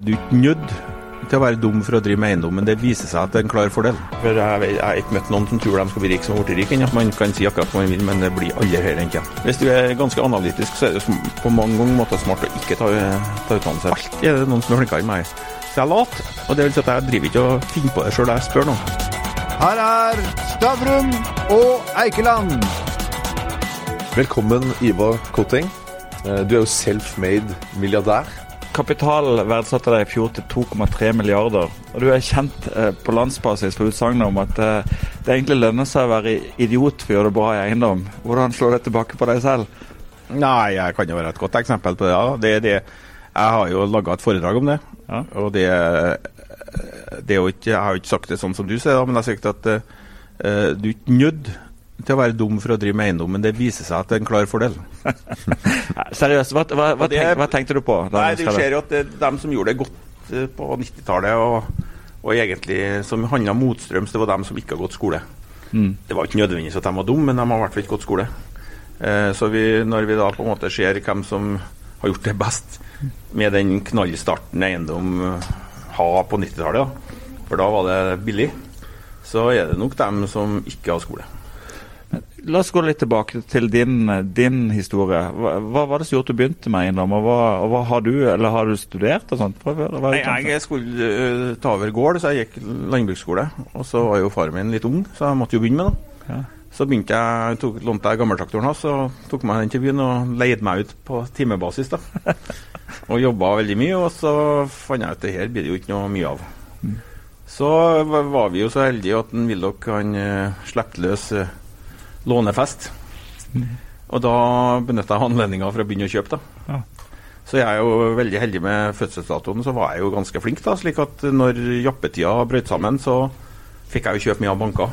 Du er ikke nødt til å være dum for å drive med eiendom, men det viser seg at det er en klar fordel. For Jeg jeg har ikke møtt noen som tror de skal bli rike som har blitt rike ennå. Man kan si akkurat hva man vil, men det blir aldri høyere enn det. Hvis du er ganske analytisk, så er det på mange ganger måter smart å ikke ta, ta utdannelse. Alltid er det noen som er flinkere enn meg. Så jeg later. lat, og det vil si at jeg driver ikke og finner på det sjøl, jeg spør noen. Her er Stavrum og Eikeland. Velkommen, Ivar Koteng. Eh, Du er jo self-made milliardær. Kapital verdsatte deg i fjor til 2,3 milliarder. Og du er kjent eh, på landsbasis for utsagnet om at eh, det egentlig lønner seg å være idiot for å gjøre det bra i eiendom. Hvordan slår det tilbake på deg selv? Nei, jeg kan jo være et godt eksempel på det. Ja. det, det. Jeg har jo laga et foredrag om det. Ja. Og det, det er jo ikke, Jeg har jo ikke sagt det sånn som du sier, men jeg har sagt at uh, du er ikke nødt til å være dum for å drive med eiendom, men det viser seg at det er en klar fordel. Seriøst, hva, hva, hva, tenk, hva tenkte du på? Nei, du det? ser jo at det dem som gjorde det godt eh, på 90-tallet, og, og egentlig som handla motstrøms, det var dem som ikke har gått skole. Mm. Det var ikke nødvendigvis at de var dumme, men de har i hvert fall ikke gått skole. Eh, så vi, når vi da på en måte ser hvem som har gjort det best med den knallstarten eiendom eh, har på 90-tallet, for da var det billig, så er det nok dem som ikke har skole. La oss gå litt tilbake til din, din historie. Hva, hva var det som gjorde at du begynte med eiendom? Og hva, og hva har du, eller har du studert og sånt? Nei, jeg skulle uh, ta over gård, så jeg gikk landbruksskole. Og så var jo faren min litt ung, så jeg måtte jo begynne med det. Ja. Så begynte jeg, tok, lånte jeg gammeltraktoren hans og tok meg den til byen og leide meg ut på timebasis. da. og jobba veldig mye, og så fant jeg ut det her blir det jo ikke noe mye av. Så var vi jo så heldige at en Willoch han uh, slapp løs eh, lånefest. Og da benytta jeg anledninga for å begynne å kjøpe. da. Ja. Så jeg er jo veldig heldig med fødselsdatoen, så var jeg jo ganske flink. da, slik at når jappetida brøt sammen, så fikk jeg jo kjøpe mye av banker.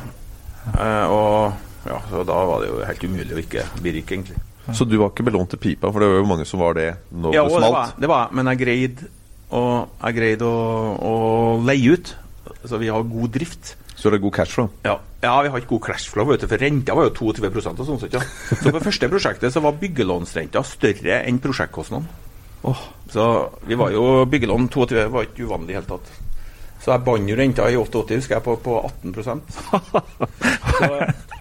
Eh, og ja, så da var det jo helt umulig å ikke bli rik, egentlig. Så du var ikke belånt til pipa, for det var jo mange som var det når Ja, det det var, det var jeg, men jeg greide å, jeg greide å, å leie ut. Så vi har god drift. Så det er god cashflow. Ja, ja vi har ikke god cashflow, vet du, for renta var jo 22% og sånn sett, ja. Så på første prosjektet så var byggelånsrenta større enn prosjektkostnaden. Så vi var jo Byggelån 22 var ikke uvanlig i det hele tatt. Så jeg bandt renta i 88, husker jeg, på, på 18 så,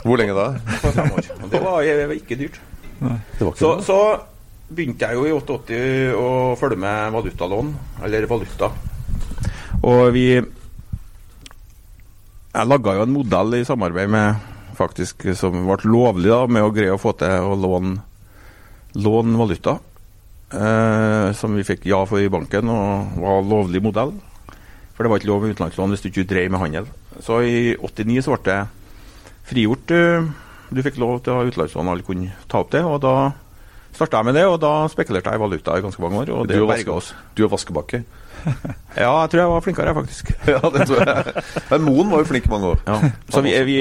Hvor lenge da? på fem år. Det var eh, ikke dyrt. Nei, var ikke Så, så begynte jeg jo i 88 å følge med valutalån, eller valuta. Og vi Jeg laga jo en modell i samarbeid med faktisk som ble lovlig, da, med å greie å få til å låne, låne valuta. Eh, som vi fikk ja for i banken, og var lovlig modell. For det var ikke lov med utenlandslån hvis du ikke drev med handel. Så i 89 så ble det frigjort. eh, Du fikk lov til å ha utenlandslån, alle kunne ta opp det. Og da starta jeg med det, og da spekulerte jeg i valuta i ganske mange år. Og det berga oss. Du er vaskebakke. Ja, jeg tror jeg var flinkere, faktisk. Ja, det tror jeg. Men Moen var jo flink i mange år. Ja. Så vi, vi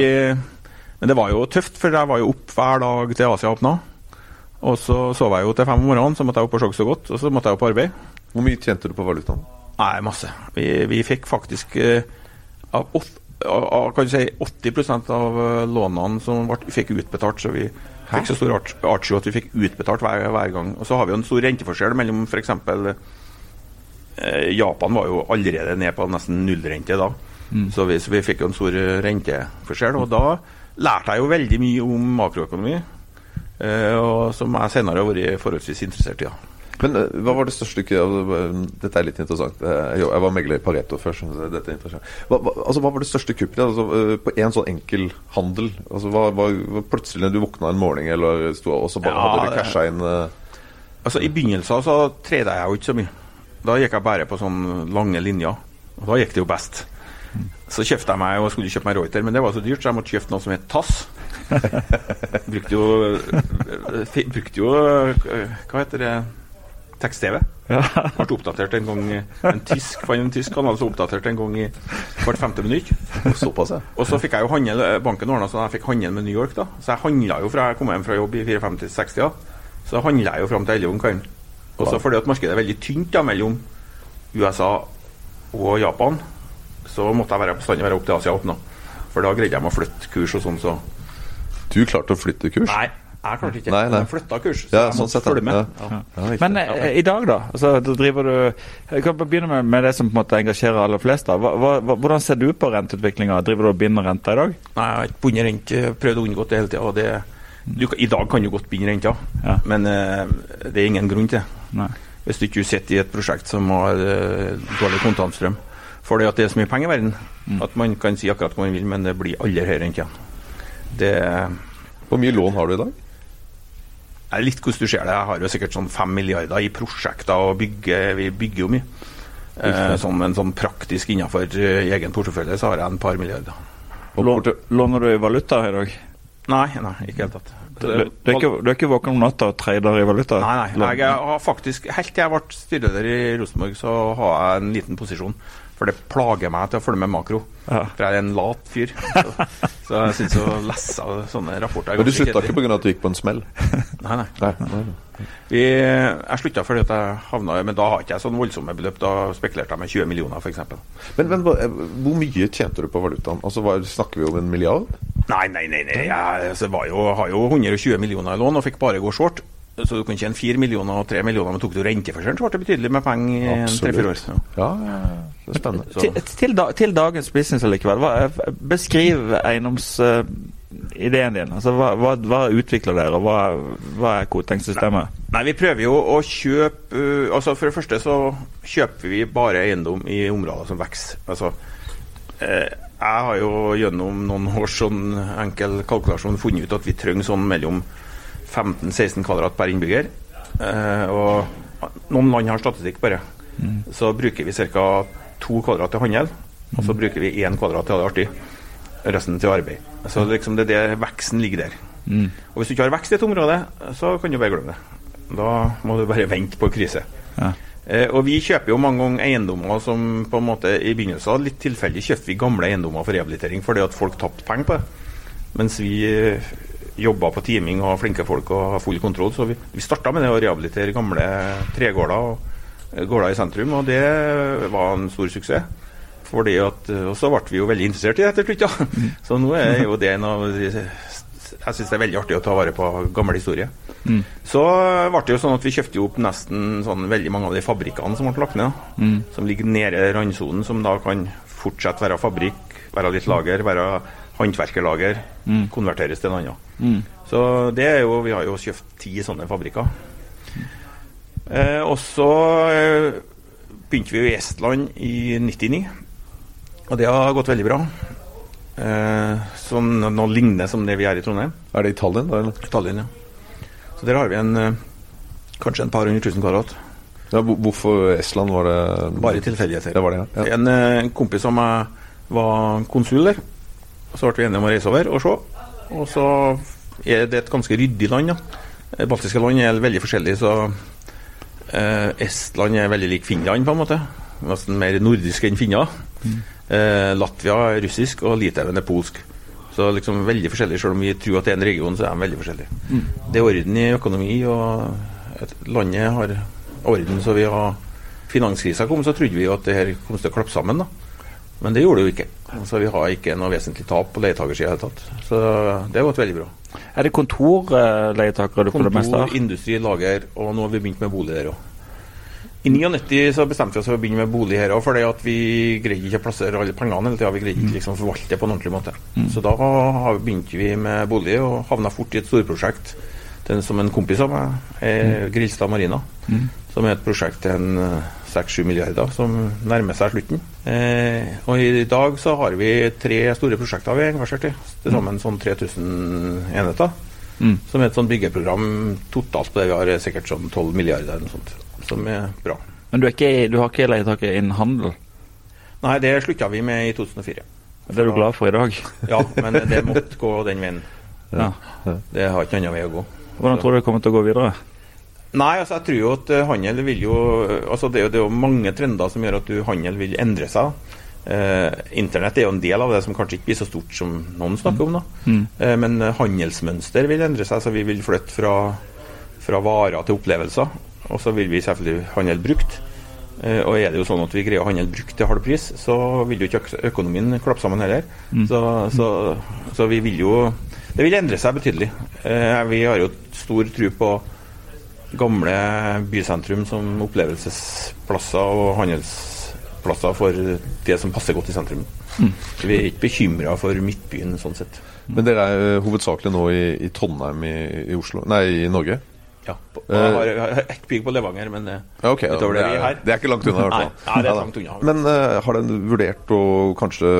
Men det var jo tøft, for jeg var jo opp hver dag til Asia åpna. Og så sov jeg jo til fem om morgenen, så måtte jeg opp og se så godt. Og så måtte jeg jo på arbeid. Hvor mye tjente du på valutaen? Nei, masse. Vi, vi fikk faktisk eh, av, av kan du si 80 av eh, lånene som ble, fikk utbetalt. Så vi fikk så stor art- artio at vi fikk utbetalt hver, hver gang. Og så har vi jo en stor renteforskjell mellom f.eks. Eh, Japan var jo allerede ned på nesten nullrente da. Så, vi, så vi fikk jo en stor eh, renteforskjell. Og da lærte jeg jo veldig mye om makroøkonomi. Eh, og som jeg senere har vært forholdsvis interessert i. Ja. Men hva var det største Dette er litt interessant. Jeg var megler i Pareto før. Så dette er interessant. Hva, altså, hva var det største kuppet altså, på én sånn enkel handel? Altså, hva, hva, plutselig når du våkna en morgen eller sto, og så bare Ja, hadde du casha inn uh... Altså I begynnelsen så treda jeg jo ikke så mye. Da gikk jeg bare på sånne lange linjer. Og da gikk det jo best. Så kjøpte jeg meg og skulle kjøpe meg Reuter, men det var så dyrt, så jeg måtte kjøpe noe som het Tass. brukte jo Brukte jo eh, Hva heter det? Tekst-TV. Ble oppdatert en gang En tysk fant en tysk kanal som oppdaterte en gang i hvert femte minutt. såpass, ja. Og så fikk jeg jo handel banken ordna så jeg fikk handel med New York, da. Så jeg handla jo fra jeg kom hjem fra jobb i 54-60, ja. Så handla jeg jo fram til 11 om kvelden. Og så fordi at markedet er veldig tynt da mellom USA og Japan, så måtte jeg være bestandig være opp til Asia nå. For da greide jeg meg å flytte kurs og sånn, så Du klarte å flytte kurs? Nei, Jeg klarte ikke. Nei, nei. Jeg flytta kurs, så Ja, jeg sånn måtte sett, følge med. Ja. Ja. Ja. Men eh, i dag, da? Altså, da driver du Jeg kan begynne med, med det som på en måte engasjerer aller flest. da. Hva, hva, hva- hvordan ser du på renteutviklinga? Driver du og binder renta i dag? Nei, jeg har ikke bundet rente. Prøvd å unngå det hele tida. Du I dag kan du godt binde renta, Ja. men uh, det er ingen grunn til det. Hvis du ikke sitter i et prosjekt som har uh, dårlig kontantstrøm. For det at det er så mye penger i verden at man kan si akkurat hva man vil, men det blir aldri høyere enn. Det Hvor mye lån har du i dag? er litt hvordan du ser det. Jeg har jo sikkert sånn fem milliarder i prosjekter og bygger, vi bygger jo mye. Eh, sånn, men sånn praktisk innenfor eh, egen portefølje så har jeg en par milliarder. Lå- Låner du i valuta i dag? Nei, nei, ikke i det hele tatt. Du, du, er ikke, du er ikke våken om natta og trader i valuta? Nei, nei. Jeg har faktisk, Helt til jeg ble styreleder i Rosenborg, så har jeg en liten posisjon. For det plager meg til å følge med makro. Ja. For jeg er en lat fyr. Så, så jeg syns å lese sånne rapporter er Men du slutta ikke pga. at du gikk på en smell? Nei, nei. Nei. nei, nei. Vi, jeg slutta fordi at jeg havna Men da har ikke jeg sånn voldsomme beløp. Da spekulerte jeg med 20 millioner, f.eks. Men, men hvor mye tjente du på valutaen? Altså, hva, Snakker vi om en milliard? Nei, nei, nei. nei. Jeg altså, var jo, har jo 120 millioner i lån og fikk bare gå short. Så du kunne tjene 4 millioner og 3 millioner, men tok du renteforskjellen, så ble det betydelig med penger i tre-fire år. Ja. Ja, det er spennende. Så- Til, til, da, til dagens business allikevel. Hva, beskriv eiendomsideen din. Altså, hva, hva, hva utvikler dere, og hva, hva er Koteng-systemet? Nei, vi prøver jo å kjøpe uh, Altså For det første så kjøper vi bare eiendom i områder som vokser. Altså, eh, jeg har jo gjennom noen års sånn enkel kalkulasjon funnet ut at vi trenger sånn mellom 15-16 kvadrat per innbygger. Eh, og noen land har statistikk bare. Så bruker vi ca. to kvadrat til handel, og så bruker vi én kvadrat til å ha det artig. Resten til arbeid. Så liksom det er det veksten ligger der. Og hvis du ikke har vekst i et område, så kan du bare glemme det. Da må du bare vente på krise. Ja. Eh, og vi kjøper jo mange ganger eiendommer som på en måte i begynnelsen litt tilfeldig kjøpte vi gamle eiendommer for rehabilitering fordi at folk tapte penger på det. Mens vi eh, jobba på timing og har flinke folk og har full kontroll. Så vi, vi starta med det å rehabilitere gamle tregårder og eh, gårder i sentrum, og det var en stor suksess. Fordi at, og så ble vi jo veldig interessert i det etter slutt, ja. Så nå er jo det en av de Jeg syns det er veldig artig å ta vare på gammel historie. Så ble det jo sånn at vi kjøpte jo opp nesten sånn veldig mange av de fabrikkene som ble lagt ned. da. Som ligger nede i randsonen, som da kan fortsette være fabrikk, være litt lager, være håndverkerlager, konverteres til en annen. Så det er jo Vi har jo kjøpt ti sånne fabrikker. Eh, og så eh, begynte vi jo i Estland i 99, og det har gått veldig bra. Eh, sånn noe ligner som det vi er i Trondheim. Er det i Tallinn, da? Eller? Tallinn, ja. Så der har vi en eh, kanskje en par hundre tusen kvadrat. Ja, hvorfor Estland var det Bare tilfeldigheter. Det var det, ja. ja. En eh, kompis meg var konsul der. Så ble vi enige om å reise over og se. Og så er det et ganske ryddig land. Ja. Baltiske land er veldig forskjellige, så eh, Estland er veldig lik Finland, på en måte. Nesten mer nordisk enn finner. Eh, Latvia er russisk, og Litauen er polsk. Så liksom veldig forskjellig, selv om vi tror at det er en region, så er de veldig forskjellige. Det er orden i økonomi, og et, landet har orden, så vi har Finanskrisa kom, så trodde vi jo at det her kom til å klappe sammen, da. Men det gjorde det jo ikke. Så vi har ikke noe vesentlig tap på leietakersida i det hele tatt. Så det har gått veldig bra. Er det kontorleietakere du får det meste av? Kontor, industri, lager, og nå har vi begynt med bolig der òg. I 99 så bestemte vi oss for å begynne med bolig her òg, fordi at vi greide ikke å plassere alle pengene hele tida. Vi greide ikke liksom å forvalte det på en ordentlig måte. Så da begynte vi med bolig, og havna fort i et storprosjekt den som en kompis av meg, er Grilstad Marina. Som er et prosjekt til en eh, 6-7 milliarder, som nærmer seg slutten. Eh, og i dag så har vi tre store prosjekter vi er engasjert i. Til sammen sånn 3000 enheter. Mm. Som er et sånt byggeprogram totalt på det vi har, er sikkert sånn 12 milliarder eller noe sånt. Som er bra. Men du, ikke, du har ikke leietaker innen handel? Nei, det slutta vi med i 2004. Det er du glad for i dag? Ja, men det måtte gå den veien. Ja. Det har ikke annen vei å gå. Hvordan tror du det kommer til å gå videre? Nei, altså jeg tror jo at eh, handel vil jo altså det, er jo, det er jo mange trender som gjør at du, handel vil endre seg. Eh, Internett er jo en del av det som kanskje ikke blir så stort som noen snakker om. da. Eh, men eh, handelsmønster vil endre seg, så vi vil flytte fra, fra varer til opplevelser. Og så vil vi selvfølgelig handle brukt. Eh, og er det jo sånn at vi greier å handle brukt til halv pris, så vil jo ikke økonomien klappe sammen heller. Så, så, så vi vil jo Det vil endre seg betydelig. Eh, vi har jo stor tro på gamle bysentrum som opplevelsesplasser og handelsplasser for det som passer godt i sentrum. Mm. vi er ikke bekymra for Midtbyen sånn sett. Men dere er hovedsakelig nå i, i Trondheim i, i Oslo Nei, i Norge? Ja, på, jeg har, jeg har ett bygg på Levanger, men eh, Ja, ok. utover det det, vi er er, her det er ikke langt unna, i hvert fall. Nei, nei, det er langt unna. Men uh, har den vurdert å kanskje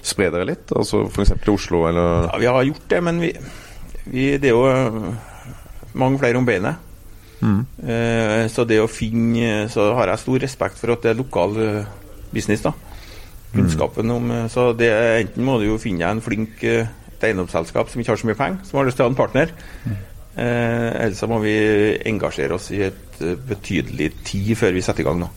spre dere litt? Altså f.eks. til Oslo, eller Ja, vi har gjort det, men vi, vi Det er jo mange flere om beinet. Eh, så det å finne Så har jeg stor respekt for at det er lokal business, da. Kunnskapen om Så det, enten må du jo finne deg en flink et eiendomsselskap som ikke har så mye penger, som har lyst til å ha en partner. Eh, ellers må vi engasjere oss i et øh, betydelig tid før vi setter i gang nå.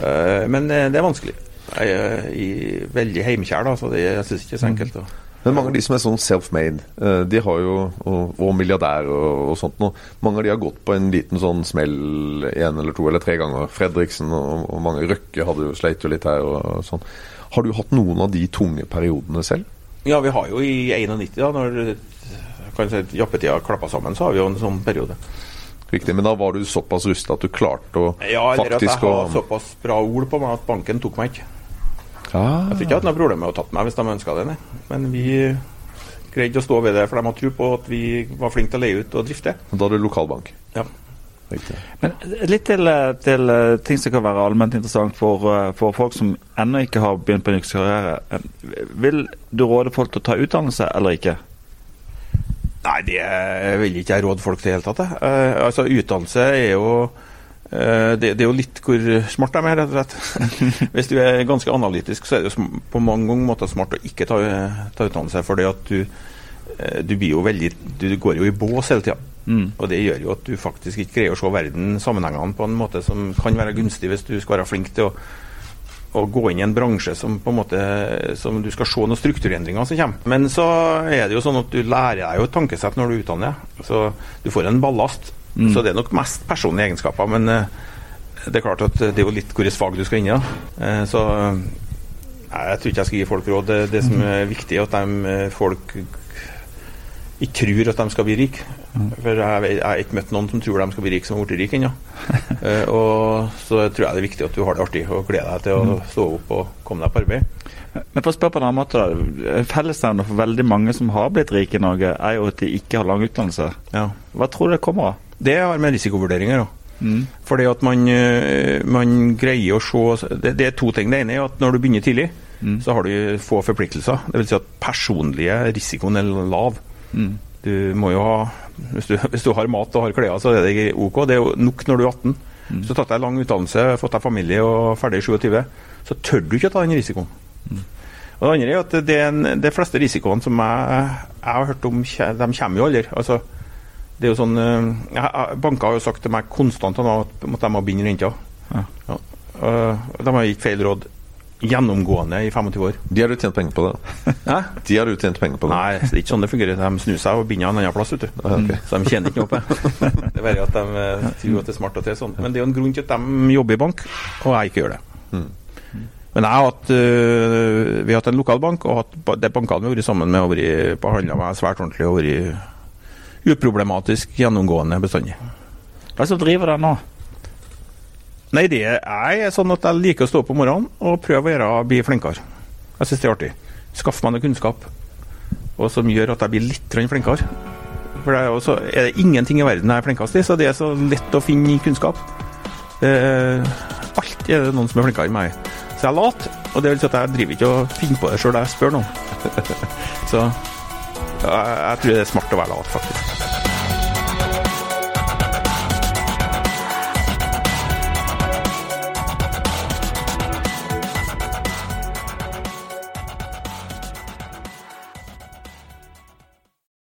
Eh, men eh, det er vanskelig. Jeg er i, veldig heimkjær, da, så det, jeg syns ikke det er så enkelt. Da. Men mange av de som er sånn self-made, eh, de har jo og, og milliardærer og, og sånt noe. Mange av de har gått på en liten sånn smell én eller to eller tre ganger. Fredriksen og, og mange Røkke hadde jo sleit jo litt her og, og sånn. Har du hatt noen av de tunge periodene selv? Ja, vi har jo i 91, da, når kan si, jappetida klappa sammen, så har vi jo en sånn periode. Riktig, men da var du såpass rusta at du klarte å Ja, eller at jeg faktisk har såpass bra ord på meg at banken tok meg ikke. Ah. Jeg tror ikke jeg hadde noe problem med å tatt meg hvis de ønska det, nei. Men vi greide å stå ved det, for de hadde tro på at vi var flinke til å leie ut og drifte. Da er det lokalbank. Ja. Riktig. Men litt til, til eh, ting som kan være allment interessant for, eh, for folk som ennå ikke har begynt på en yrkeskarriere. Vil du råde folk til å ta utdannelse eller ikke? Nei, det vil ikke jeg råde folk til i det hele tatt. Eh, altså, utdannelse er jo eh, det, det er jo litt hvor smart de er, rett og slett. Hvis du er ganske analytisk, så er det jo på mange måter smart å ikke ta, ta utdannelse. det at du, eh, du blir jo veldig Du går jo i bås hele tida. Og det gjør jo at du faktisk ikke greier å se verden sammenhengene på en måte som kan være gunstig hvis du skal være flink til å å gå inn i en bransje som på en måte som du skal se noen strukturendringer som kommer. Men så er det jo sånn at du lærer deg jo et tankesett når du utdanner. Så du får en ballast. Så det er nok mest personlige egenskaper. Men eh, det er klart at det er jo litt hvilket fag du skal inn i. da. Eh, Så eh, jeg tror ikke jeg skal gi folk råd. Det, det som er viktig, er at de, folk ikke tror at de skal bli rike. For jeg, jeg har ikke møtt noen som tror de skal bli rike, som har blitt rike ennå. Uh, og så tror jeg det er viktig at du har det artig og gleder deg til å stå opp og komme deg på arbeid. Men for å spørre på en annen måte da, Fellesnevner for veldig mange som har blitt rike i Norge, er jo at de ikke har lang utdannelse. Ja. Hva tror du det kommer av? Det har med risikovurderinger òg. Fordi at man, eh, man greier å se det, det er to ting. Det ene er at når du begynner tidlig, så har du få forpliktelser. Det vil si at personlige risikoen er lav. Du må jo ha hvis du, hvis du har mat og har klær, så er det OK. Det er jo nok når du er 18. Mm. du tatt deg lang utdannelse, fått deg familie og ferdig i 27, så tør du ikke å ta den risikoen. Og Det andre er at det, er en- de fleste risikoene som jeg, jeg har hørt om, de kommer jo aldri. Altså, det er jo sånn eh, jeg, Banker har jo sagt til meg konstant at de må binde renta. Ja. Ja. Og de har gitt feil råd gjennomgående i 25 år. De har du tjent penger på det? Hæ? De har du tjent penger på det? Nei, det er ikke sånn det fungerer. De snur seg og binder en annen plass. vet du. Okay. Så de tjener ikke noe på det. Det er bare at de eh, tror at det er smart at det er sånn. Men det er jo en grunn til at de jobber i bank, og jeg ikke gjør det. Men jeg har hatt, øh, vi har hatt en lokal bank, og hatt, det bankene vi har vært sammen med, har vært behandla meg svært ordentlig og vært uproblematisk gjennomgående bestandig. Hva er det som driver deg nå? Nei, det er sånn at jeg liker å stå opp om morgenen og prøve å gjøre, bli flinkere. Jeg syns det er artig. Skaffe meg noe kunnskap og som gjør at jeg blir litt flinkere. For det er, også, er det ingenting i verden jeg er flinkest i, så det er så lett å finne kunnskap. Eh, alt er det noen som er flinkere enn meg. Så jeg er lat, og det vil si at jeg driver ikke og finner på det sjøl jeg spør noen. så jeg, jeg tror det er smart å være lat, faktisk.